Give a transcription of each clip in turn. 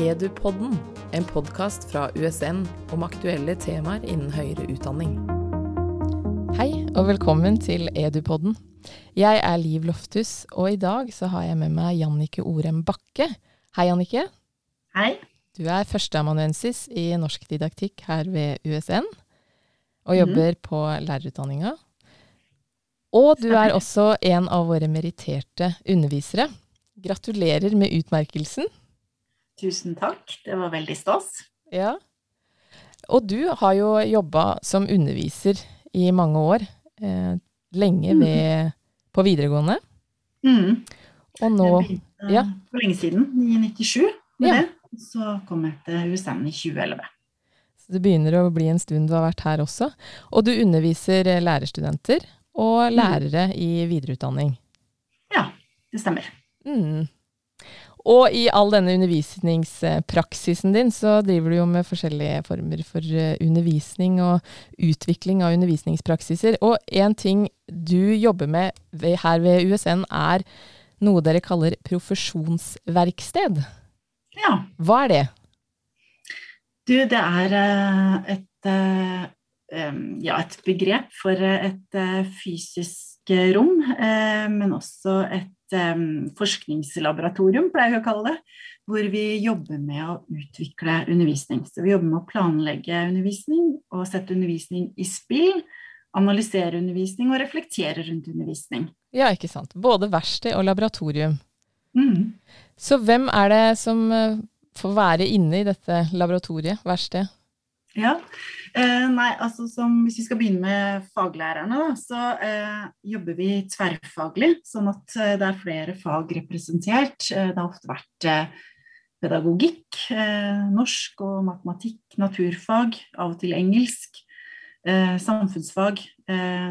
Edupodden, en podkast fra USN om aktuelle temaer innen høyere utdanning. Hei, og velkommen til Edupodden. Jeg er Liv Loftus, og i dag så har jeg med meg Jannike Orem Bakke. Hei, Jannike. Hei. Du er førsteamanuensis i norsk didaktikk her ved USN, og jobber mm. på lærerutdanninga. Og du er også en av våre meritterte undervisere. Gratulerer med utmerkelsen. Tusen takk. Det var veldig stas. Ja. Og du har jo jobba som underviser i mange år. Eh, lenge mm. ved, på videregående. Mm. Og nå ja. For lenge siden. I 97. Ja. Det. Så kom jeg til USN i 2011. Så det begynner å bli en stund du har vært her også. Og du underviser lærerstudenter og mm. lærere mm. i videreutdanning. Ja, det stemmer. Mm. Og i all denne undervisningspraksisen din, så driver du jo med forskjellige former for eh, undervisning og utvikling av undervisningspraksiser. Og en ting du jobber med her ved USN, er noe dere kaller profesjonsverksted. Ja. Hva er det? Du, det er eh, et, eh, ja, et begrep for et fysisk rom, men også et um, forskningslaboratorium, pleier vi å kalle det, hvor vi jobber med å utvikle undervisning. Så vi jobber med å planlegge undervisning og sette undervisning i spill. Analysere undervisning og reflektere rundt undervisning. Ja, ikke sant. Både verksted og laboratorium. Mm. Så hvem er det som eh, får være inne i dette laboratoriet, verksted? Ja, eh, nei, altså som, Hvis vi skal begynne med faglærerne, da, så eh, jobber vi tverrfaglig. Sånn at eh, det er flere fag representert. Eh, det har ofte vært eh, pedagogikk, norsk og matematikk, naturfag, av og til engelsk. samfunnsfag.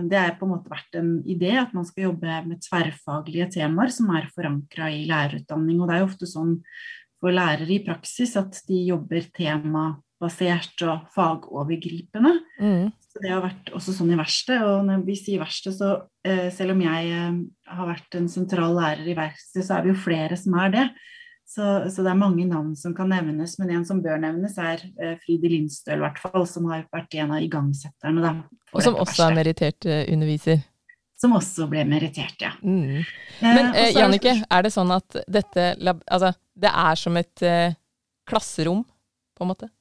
det har på en måte vært en idé at man skal jobbe med tverrfaglige temaer som er forankra i lærerutdanning. Og det er jo ofte sånn for lærere i praksis at de jobber tema basert og fagovergripende. Mm. Så det har vært også sånn i verkstedet. Og når vi sier verksted, så eh, selv om jeg eh, har vært en sentral lærer i verksted, så er vi jo flere som er det. Så, så, det er mange navn som kan nevnes, men en som bør nevnes, er eh, Fride Lindstøl, hvert fall, som har vært en av igangsetterne. Da, og som også er merittert uh, underviser? Som også ble merittert, ja. Mm. Men eh, Jannike, er det sånn at dette Altså, det er som et eh, klasserom, på en måte?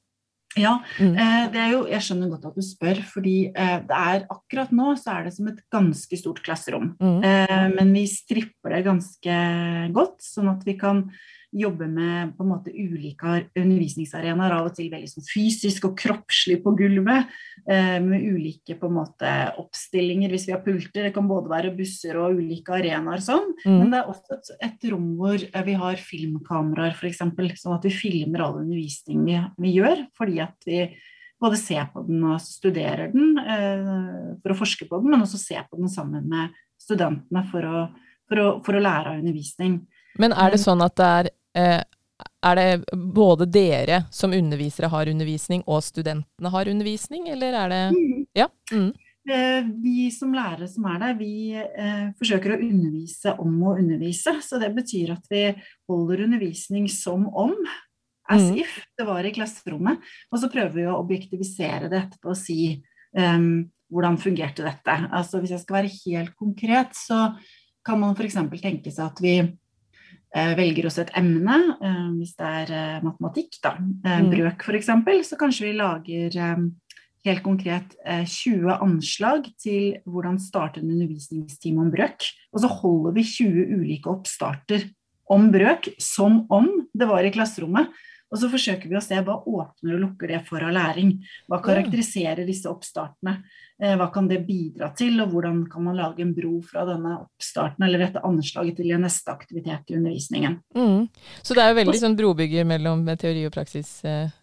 Ja, mm. eh, det er jo, jeg skjønner godt at du spør, fordi eh, det er akkurat nå så er det som et ganske stort klasserom. Mm. Eh, men vi stripper det ganske godt, sånn at vi kan jobbe med på en måte ulike undervisningsarenaer, av og til veldig sånn fysisk og kroppslig på gulvet, eh, med ulike på en måte oppstillinger hvis vi har pulter. Det kan både være busser og ulike arenaer sånn, mm. men det er også et, et rom hvor eh, vi har filmkameraer f.eks., sånn at vi filmer all undervisning vi, vi gjør, fordi at vi både ser på den og studerer den eh, for å forske på den, men også se på den sammen med studentene for å, for å, for å lære av undervisning. Men er det sånn at det er er det både dere som undervisere har undervisning, og studentene har undervisning, eller er det mm. Ja. Mm. Eh, vi som lærere som er der, vi eh, forsøker å undervise om å undervise. Så det betyr at vi holder undervisning som om, as mm. if det var i klasserommet. Og så prøver vi å objektivisere det etterpå og si um, hvordan fungerte dette. Altså Hvis jeg skal være helt konkret, så kan man f.eks. tenke seg at vi Eh, velger oss et emne, eh, hvis det er eh, matematikk, da, mm. brøk f.eks., så kanskje vi lager helt konkret 20 anslag til hvordan starte en undervisningstime om brøk. Og så holder vi 20 ulike oppstarter om brøk som om det var i klasserommet. Og så forsøker vi å se hva åpner og lukker det for av læring. Hva karakteriserer disse oppstartene? Eh, hva kan det bidra til, og hvordan kan man lage en bro fra denne oppstarten eller dette anslaget til neste aktivitet i undervisningen. Mm. Så det er jo veldig sånn brobygger mellom teori og praksis, eh,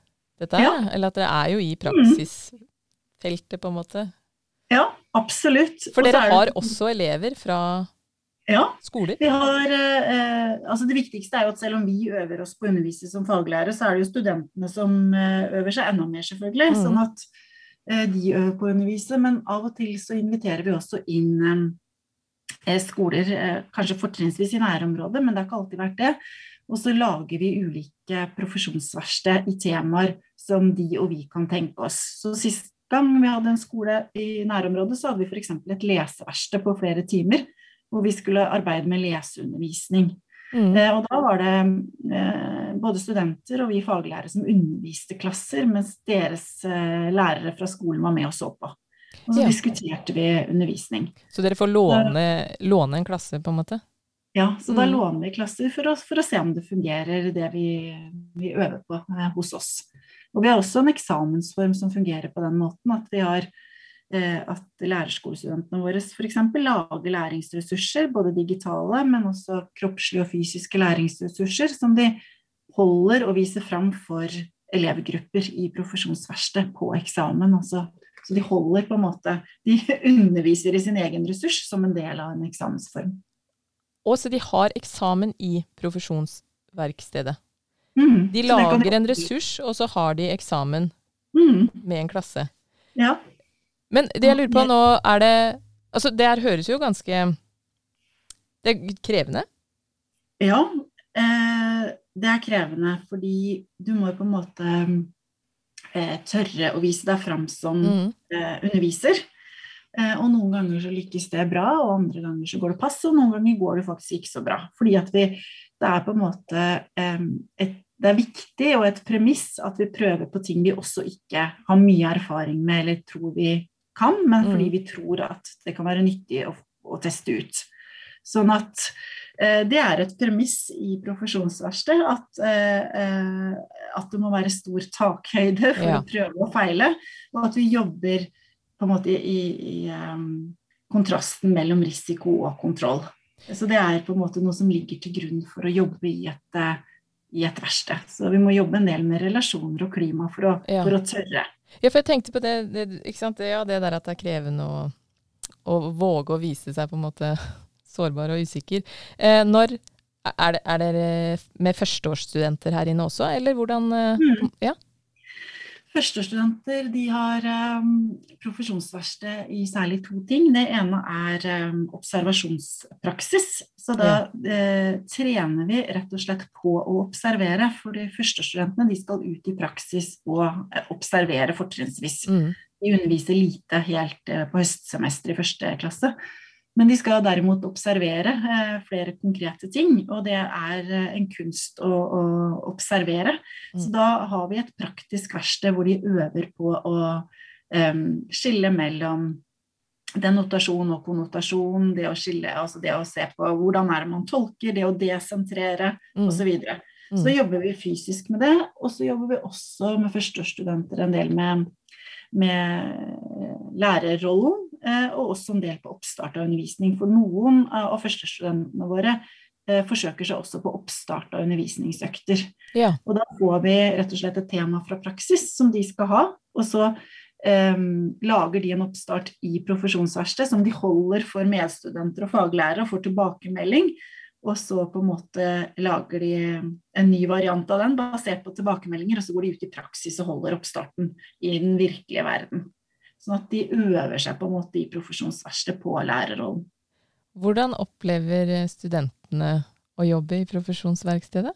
dette her? Ja. Eller at det er jo i praksisfeltet, på en måte? Ja, absolutt. For dere har også elever fra ja, skoler? Vi har, eh, altså det viktigste er jo at selv om vi øver oss på å undervise som faglærere, så er det jo studentene som eh, øver seg enda mer, selvfølgelig. Mm. Sånn at eh, de øver på å undervise. Men av og til så inviterer vi også inn eh, skoler, eh, kanskje fortrinnsvis i nærområdet, men det har ikke alltid vært det. Og så lager vi ulike profesjonsverksted i temaer som de og vi kan tenke oss. Så sist gang vi hadde en skole i nærområdet, så hadde vi f.eks. et leseverksted på flere timer. Hvor vi skulle arbeide med leseundervisning. Mm. Eh, og da var det eh, både studenter og vi faglærere som underviste klasser, mens deres eh, lærere fra skolen var med og så på. Og så ja. diskuterte vi undervisning. Så dere får låne, låne, en klasse, på en måte? Ja, så da mm. låner vi klasser for å, for å, se om det fungerer, det vi, vi øver på eh, hos oss. Og vi har også en eksamensform som fungerer på den måten at vi har at lærerskolestudentene våre f.eks. lager læringsressurser, både digitale, men også kroppslige og fysiske læringsressurser, som de holder og viser fram for elevgrupper i profesjonsverksted på eksamen. Altså, så de holder på en måte De underviser i sin egen ressurs som en del av en eksamensform. Og så de har eksamen i profesjonsverkstedet. Mm, de lager en ressurs, og så har de eksamen mm. med en klasse. Ja. Men det jeg lurer på nå, er det Altså, det her høres jo ganske Det er krevende? Ja, eh, det er krevende fordi du må jo på en måte eh, tørre å vise deg fram som mm. eh, underviser. Eh, og noen ganger så lykkes det bra, og andre ganger så går det pass, og noen ganger går det faktisk ikke så bra. Fordi at vi, det er på en måte et, det er viktig og et premiss at vi prøver på ting vi også ikke har mye erfaring med eller tror vi kan, men fordi mm. vi tror at det kan være nyttig å, å teste ut. Sånn at eh, det er et premiss i profesjonsverksted at, eh, eh, at det må være stor takhøyde for ja. å prøve og feile, og at vi jobber på en måte i, i um, kontrasten mellom risiko og kontroll. Så det er på en måte noe som ligger til grunn for å jobbe i et, uh, i et verksted. Så vi må jobbe en del med relasjoner og klima for å, ja. for å tørre. Ja, for jeg tenkte på det, det, ja, det der at det er krevende å, å, våge å vise seg på en måte sårbar og usikker. Eh, når er, det, er dere med førsteårsstudenter her inne også, eller hvordan eh, mm. Ja? Førstestudenter de har um, profesjonsverksted i særlig to ting. Det ene er um, observasjonspraksis. Så da ja. uh, trener vi rett og slett på å observere. For de førstestudentene de skal ut i praksis og uh, observere fortrinnsvis. Mm. De underviser lite helt uh, på høstsemesteret i første klasse. Men de skal derimot observere eh, flere konkrete ting, og det er eh, en kunst å, å observere. Mm. Så da har vi et praktisk verksted hvor de øver på å um, skille mellom den notasjon og konnotasjon, det å skille, altså det å se på hvordan er det man tolker, det å desentrere mm. osv. Så, mm. så jobber vi fysisk med det, og så jobber vi også med førsteårsstudenter en del med, med lærerrollen. Eh, og også en del på oppstart av undervisning. For noen av førstestudentene våre eh, forsøker seg også på oppstart av undervisningsøkter. Ja. Og da får vi rett og slett et tema fra praksis som de skal ha. Og så um, lager de en oppstart i profesjonsverksted som de holder for medstudenter og faglærere og får tilbakemelding. Og så på en måte lager de en ny variant av den basert på tilbakemeldinger, og så går de ut i praksis og holder oppstarten i den virkelige verden. Sånn at de øver seg på en måte i profesjonsverkstedet på lærerrollen. Hvordan opplever studentene å jobbe i profesjonsverkstedet?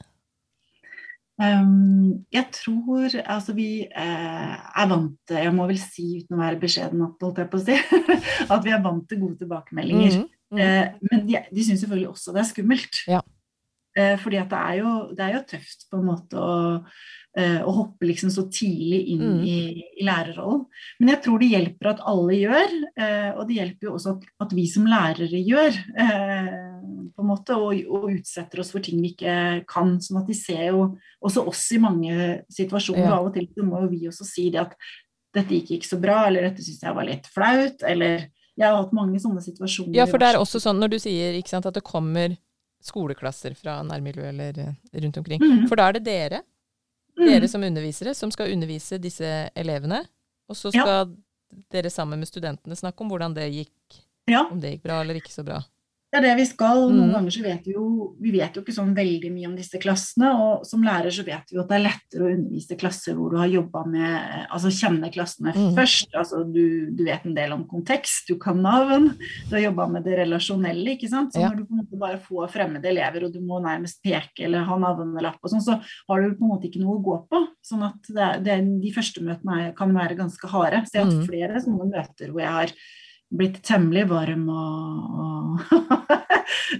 Um, jeg tror altså vi eh, er vant til, jeg må vel si uten å være beskjeden, holdt jeg på å si, at vi er vant til gode tilbakemeldinger. Mm, mm. Eh, men de, de syns selvfølgelig også det er skummelt. Ja. Eh, fordi at det er, jo, det er jo tøft på en måte å Eh, å hoppe liksom så tidlig inn mm. i, i, lærerrollen. Men jeg tror det hjelper at alle gjør, eh, og det hjelper jo også at, at vi som lærere gjør. På en måte, og, og, utsetter oss for ting vi ikke kan. sånn at de ser jo også oss i mange situasjoner. Ja. Av og til så må jo vi også si det at dette gikk ikke så bra, eller dette syns jeg var litt flaut, eller jeg har hatt mange sånne situasjoner. Ja, for det er også sånn når du sier sant, at det kommer skoleklasser fra nærmiljøet eller rundt omkring, mm. for da er det dere dere mm. som undervisere som skal undervise disse elevene. Og så skal ja. dere sammen med studentene snakke om hvordan det gikk. Ja. Om det gikk bra eller ikke så bra. Det er det vi skal. Noen mm. ganger så vet vi jo Vi vet jo ikke sånn veldig mye om disse klassene. Og som lærer så vet vi at det er lettere å undervise klasser hvor du har jobba med Altså kjenne klassene mm. først. Altså du, du, vet en del om kontekst, du kan navn. Du har jobba med det relasjonelle, ikke sant. Så ja. når du på en måte bare får fremmede elever, og du må nærmest peke eller ha navnelapp og sånn, så har du på en måte ikke noe å gå på. Sånn at det, det, de første møtene kan være ganske harde. Så jeg har hatt mm. flere sånne møter hvor jeg har blitt temmelig varm og, og,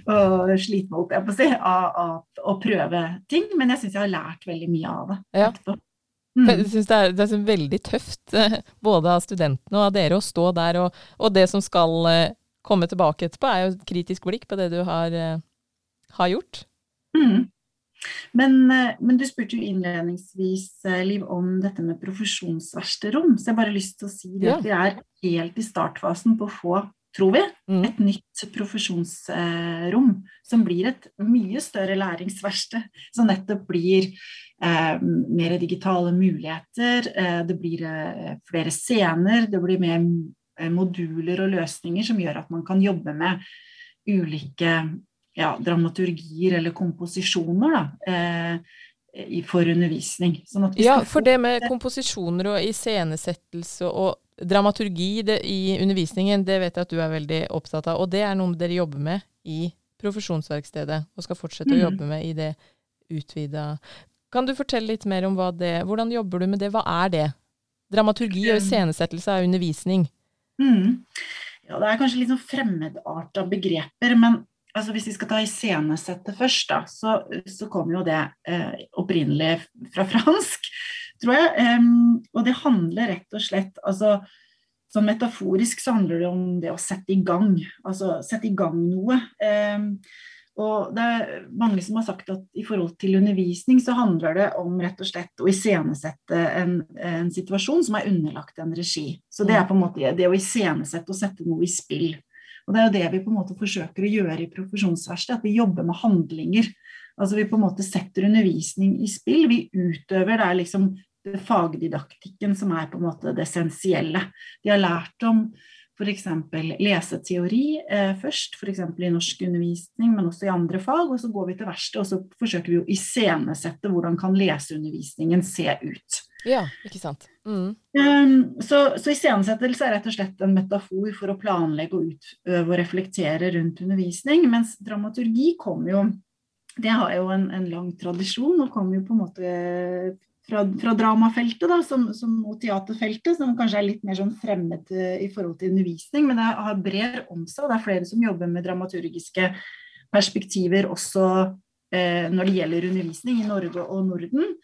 og sliten, holdt jeg på å si, av, å prøve ting. Men jeg syns jeg har lært veldig mye av det. Ja. Mm. Jeg synes det, er, det er veldig tøft, eh, både av studentene og av dere, å stå der. Og, og, det som skal eh, komme tilbake etterpå, er jo et kritisk blikk på det du har, eh, har gjort. Mm. Men, eh, men, du spurte jo innledningsvis, eh, Liv, om dette med profesjonsverksterom. Så jeg har bare lyst til å si det ja. at vi er helt i startfasen på å få, tror vi, mm. et nytt profesjonsrom. Som blir et mye større læringsverksted. Som nettopp blir eh, mer digitale muligheter. Eh, det blir eh, flere scener. Det blir mer eh, moduler og løsninger som gjør at man kan jobbe med ulike ja, dramaturgier eller komposisjoner da, eh, for undervisning. Sånn ja, for det med komposisjoner og iscenesettelse og dramaturgi det, i undervisningen, det vet jeg at du er veldig opptatt av. Og det er noe dere jobber med i profesjonsverkstedet, og skal fortsette mm. å jobbe med i det utvida. Kan du fortelle litt mer om hva det Hvordan jobber du med det? Hva er det? Dramaturgi og iscenesettelse er undervisning. Mm. Ja, det er kanskje litt sånn fremmedarta begreper, men altså Hvis vi skal ta iscenesettet først, da, så, så kommer jo det eh, opprinnelig fra fransk, tror jeg. Um, og det handler rett og slett altså, Sånn metaforisk så handler det om det å sette i gang. Altså sette i gang noe. Um, og det er mange som har sagt at i forhold til undervisning så handler det om rett og slett å iscenesette en, en situasjon som er underlagt en regi. Så det er på en måte det å iscenesette og sette noe i spill. Og det er jo det vi på en måte forsøker å gjøre i profesjonsverkstedet, at vi jobber med handlinger. Altså vi på en måte setter undervisning i spill. Vi utøver, det er liksom fagdidaktikken som er på en måte det essensielle. De har lært om f.eks. leseteori eh, først, f.eks. i norsk undervisning, men også i andre fag. Og så går vi til verkstedet og så forsøker vi å iscenesette hvordan kan leseundervisningen se ut. Ja, ikke sant. Mm. Um, så, så iscenesettelse er rett og slett en metafor for å planlegge og utøve og reflektere rundt undervisning, mens dramaturgi kommer jo Det har jo en, en lang tradisjon og kommer jo på en måte fra, fra dramafeltet da, som, som, og teaterfeltet, som kanskje er litt mer sånn fremmed uh, i forhold til undervisning, men det har brer om seg, og det er flere som jobber med dramaturgiske perspektiver også eh, når det gjelder undervisning i Norge og Norden.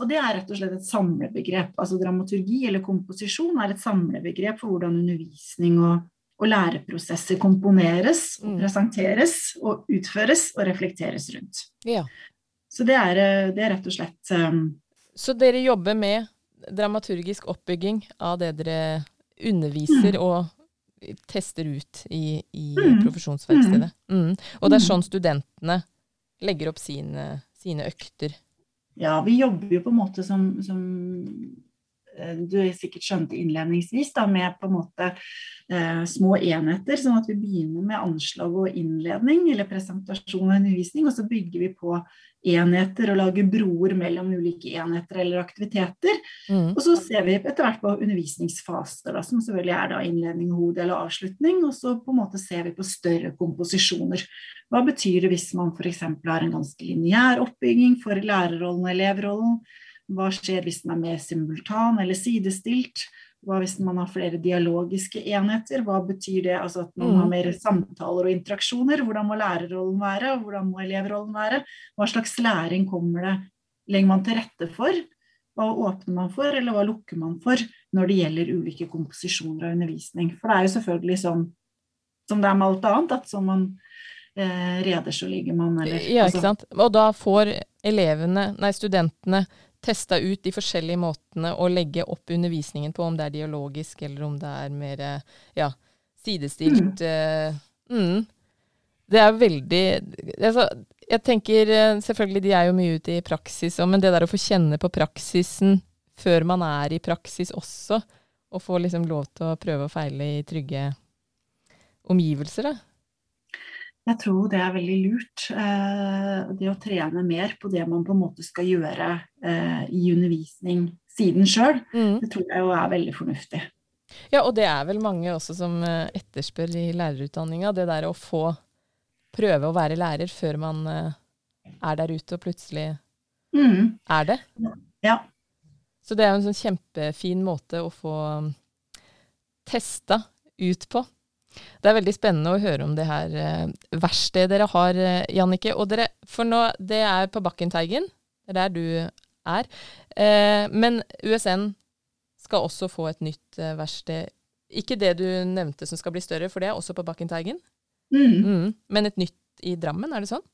Og det er rett og slett et samlebegrep. Altså dramaturgi eller komposisjon er et samlebegrep for hvordan undervisning og, og læreprosesser komponeres mm. presenteres og utføres og reflekteres rundt. Ja. Så det er, eh, det er, rett og slett um, Så dere jobber med dramaturgisk oppbygging av det dere underviser mm. og tester ut i, i mm. profesjonsverkstedet? Mm. Og det er mm. sånn studentene legger opp sine, sine økter? Ja, vi jobber jo på en måte som, som eh, du sikkert skjønte innledningsvis, da, med på en måte eh, små enheter. Sånn at vi begynner med anslag og innledning, eller presentasjon og undervisning, og så bygger vi på enheter og lage broer mellom ulike enheter eller aktiviteter. Mm. Og så ser vi etter hvert på undervisningsfaser, da, som selvfølgelig er da innledning, hode eller avslutning. Og så på en måte ser vi på større komposisjoner. Hva betyr det hvis man f.eks. har en ganske lineær oppbygging for lærerrollen og elevrollen? Hva skjer hvis den er mer simultan eller sidestilt? Hva hvis man har flere dialogiske enheter? Hva betyr det? Altså at man mm. har mer samtaler og interaksjoner. Hvordan må lærerrollen være, hvordan må elevrollen være? Hva slags læring kommer det, legger man til rette for? Hva åpner man for, eller hva lukker man for når det gjelder ulike komposisjoner av undervisning? For det er jo selvfølgelig sånn som det er med alt annet, at som man eh, reder, så ligger man, eller Ja, ikke altså. sant. Og da får elevene, nei, studentene testa ut de forskjellige måtene å legge opp undervisningen på, om det er dialogisk eller om det er mer ja, sidestilt. Mm. Mm. Det er veldig altså, Jeg tenker eh, selvfølgelig de er jo mye ute i praksis, men det der å få kjenne på praksisen før man er i praksis også, og få liksom lov til å prøve og feile i trygge omgivelser, da. Jeg tror det er veldig lurt. Eh, det å trene mer på det man på en måte skal gjøre eh, i undervisning siden sjøl, mm. det tror jeg jo er veldig fornuftig. Ja, og det er vel mange også som eh, etterspør i lærerutdanninga, det der å få prøve å være lærer før man er der ute og plutselig mm. er det. Ja. Så det er jo en sånn kjempefin måte å få um, testa ut på. Det er veldig spennende å høre om det her eh, verkstedet dere har, eh, Jannike. Og dere, for nå, det er på Bakkenteigen. Det er der du er. Eh, men USN skal også få et nytt verksted. Ikke det du nevnte som skal bli større, for det er også på Bakkenteigen. Mm. Mm. Men et nytt i Drammen, er det sånn?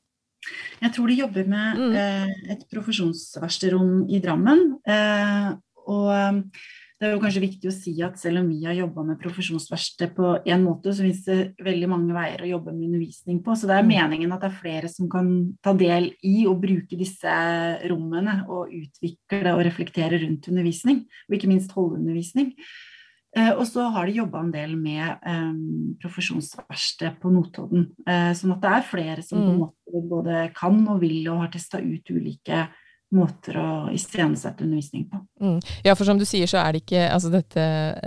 Jeg tror de jobber med mm. eh, et profesjonsverkstedrom i Drammen. Eh, og det er jo kanskje viktig å si at selv om vi har jobba med profesjonsverksted på én måte, så finnes det veldig mange veier å jobbe med undervisning på. Så det er mm. meningen at det er flere som kan ta del i og bruke disse rommene og utvikle og reflektere rundt undervisning, og ikke minst holdundervisning. undervisning. og så har de jobba en del med um, profesjonsverksted på Notodden. Uh, sånn at det er flere som mm. både kan og vil og har testa ut ulike måter å iscenesette undervisning på. Mm. Ja, for som du sier, så er det ikke Altså dette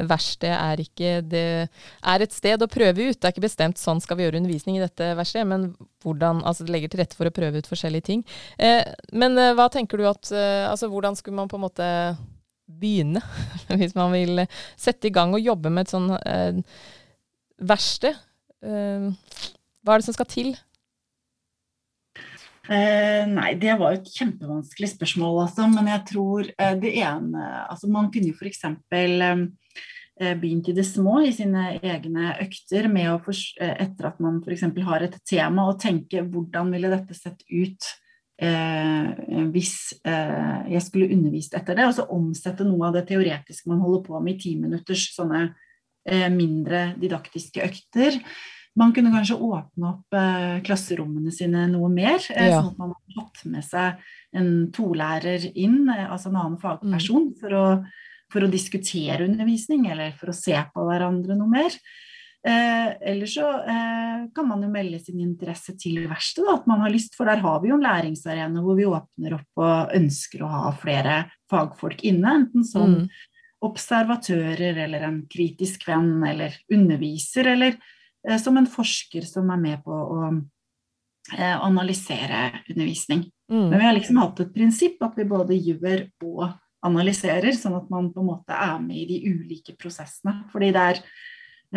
verkstedet er ikke Det er et sted å prøve ut. Det er ikke bestemt sånn skal vi gjøre undervisning i dette verkstedet, men hvordan Altså det legger til rette for å prøve ut forskjellige ting. Eh, men eh, hva tenker du at eh, Altså hvordan skulle man på en måte begynne, hvis man vil sette i gang og jobbe med et sånn eh, verksted? Eh, hva er det som skal til? Eh, nei, det var jo et kjempevanskelig spørsmål, altså. Men jeg tror eh, det ene Altså man kunne jo f.eks. Eh, begynt i det små i sine egne økter med å for, eh, etter at man f.eks. har et tema, og tenke hvordan ville dette sett ut eh, hvis eh, jeg skulle undervist etter det. Og så omsette noe av det teoretiske man holder på med i ti minutters sånne eh, mindre didaktiske økter. Man kunne kanskje åpne opp eh, klasserommene sine noe mer, eh, ja. sånn at man har fått med seg en tolærer inn, eh, altså en annen fagperson, mm. for, å, for, å, diskutere undervisning eller for å se på hverandre noe mer. Eh, eller så eh, kan man jo melde sin interesse til verkstedet, at man har lyst, for der har vi jo en læringsarena hvor vi åpner opp og ønsker å ha flere fagfolk inne, enten som mm. observatører eller en kritisk venn eller underviser eller som en forsker som er med på å eh, analysere undervisning. Mm. Men vi har liksom hatt et prinsipp at vi både gjør og analyserer, sånn at man på en måte er med i de ulike prosessene. Fordi det er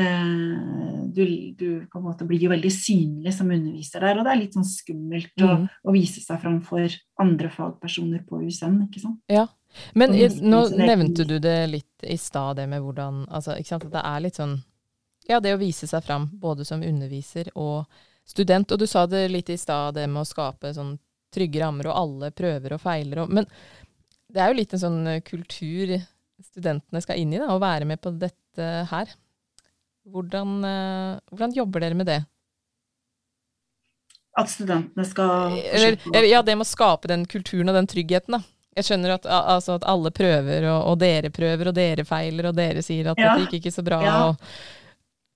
eh, du, du, på en måte blir jo veldig synlig som underviser der, og det er litt sånn skummelt mm. å, å, vise seg framfor andre fagpersoner på USN, ikke sant. Ja, men nå nevnte du det litt i stad, det med hvordan altså, ikke sant, at det er litt sånn ja, det å vise seg fram, både som underviser og student. Og du sa det litt i stad, det med å skape sånn trygge rammer, og alle prøver og feiler. Og, men det er jo litt en sånn eh, kultur studentene skal inn i, da, å være med på dette her. Hvordan, eh, hvordan jobber dere med det? At studentene skal eller, eller, Ja, det med å skape den kulturen og den tryggheten, da. Jeg skjønner at, altså, at alle prøver, og, og, dere prøver, og dere feiler, og dere sier at ja. dette gikk ikke så bra. Ja. Og,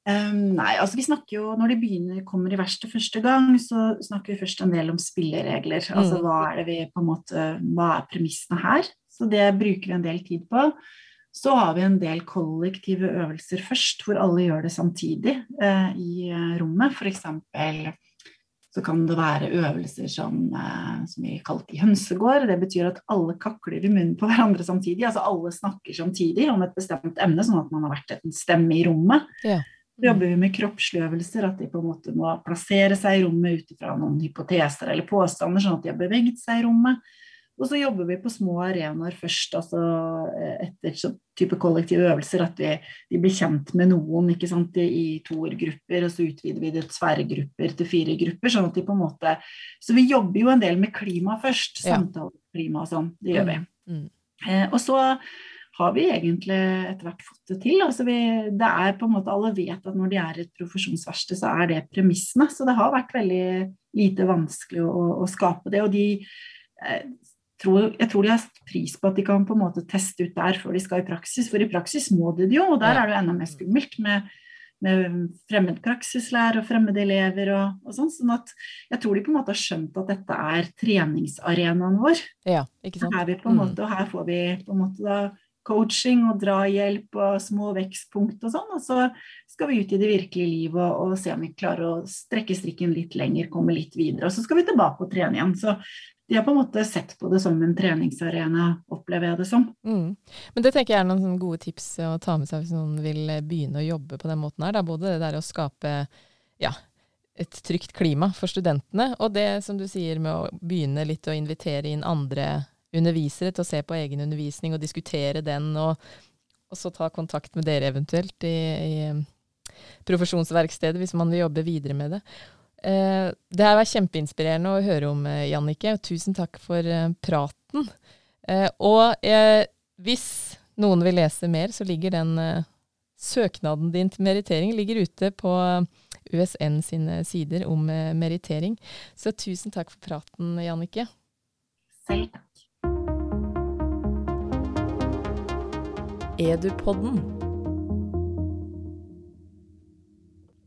Um, nei, altså vi snakker jo, Når de begynner, kommer i verksted første gang, så snakker vi først en del om spilleregler. Mm. Altså hva er det vi på en måte, hva er premissene her? Så det bruker vi en del tid på. Så har vi en del kollektive øvelser først, hvor alle gjør det samtidig eh, i uh, rommet. F.eks. så kan det være øvelser som, eh, som vi kalte i hønsegård. Det betyr at alle kakler i munnen på hverandre samtidig. Altså alle snakker samtidig om et bestemt emne, sånn at man har vært en stemme i rommet. Yeah. Jobber vi med kroppslige øvelser, at de på en måte må plassere seg i rommet ut ifra noen hypoteser eller påstander, sånn at de har beveget seg i rommet. Og så jobber vi på små arenaer først, altså etter sånn type kollektive øvelser, at vi, de blir kjent med noen ikke sant, i, i toergrupper, og så utvider vi det til tverrgrupper til fire grupper. sånn at de på en måte, Så vi jobber jo en del med klima først, samtaleklima og sånn. Det gjør vi. Mm. Mm. Eh, og så har vi egentlig etter hvert fått det til. Altså vi, det er på en måte Alle vet at når de er et profesjonsverksted, så er det premissene. Så det har vært veldig lite vanskelig å, å skape det. Og de eh, tror, jeg tror de har pris på at de kan på en måte teste ut der før de skal i praksis. For i praksis må de det jo, og der er det jo enda mer skummelt med med fremmed praksislærer og fremmede elever og, og sånn. sånn at jeg tror de på en måte har skjønt at dette er treningsarenaen vår. Ja, ikke sant? Her, vi på en mm. måte, og her får vi på en måte da coaching og drahjelp og små vekstpunkt og sånn. Og så skal vi ut i det virkelige livet og, og, se om vi klarer å strekke strikken litt lenger, komme litt videre. Og så skal vi tilbake og trene igjen. Så de har på en måte sett på det som en treningsarena, opplever jeg det som. Mm. Men det tenker jeg er noen gode tips å ta med seg hvis noen vil begynne å jobbe på den måten her. Da. Både det der å skape ja, et trygt klima for studentene, og det som du sier med å begynne litt å invitere inn andre undervisere til å se på egen undervisning og diskutere den, og, og så ta kontakt med dere eventuelt i, i profesjonsverkstedet hvis man vil jobbe videre med det. Eh, det har vært kjempeinspirerende å høre om, Jannike. Og tusen takk for eh, praten. Eh, og eh, hvis noen vil lese mer, så ligger den eh, søknaden din til merittering ligger ute på USN sine sider om merittering. Så tusen takk for praten, Jannike. Selv takk. Edupodden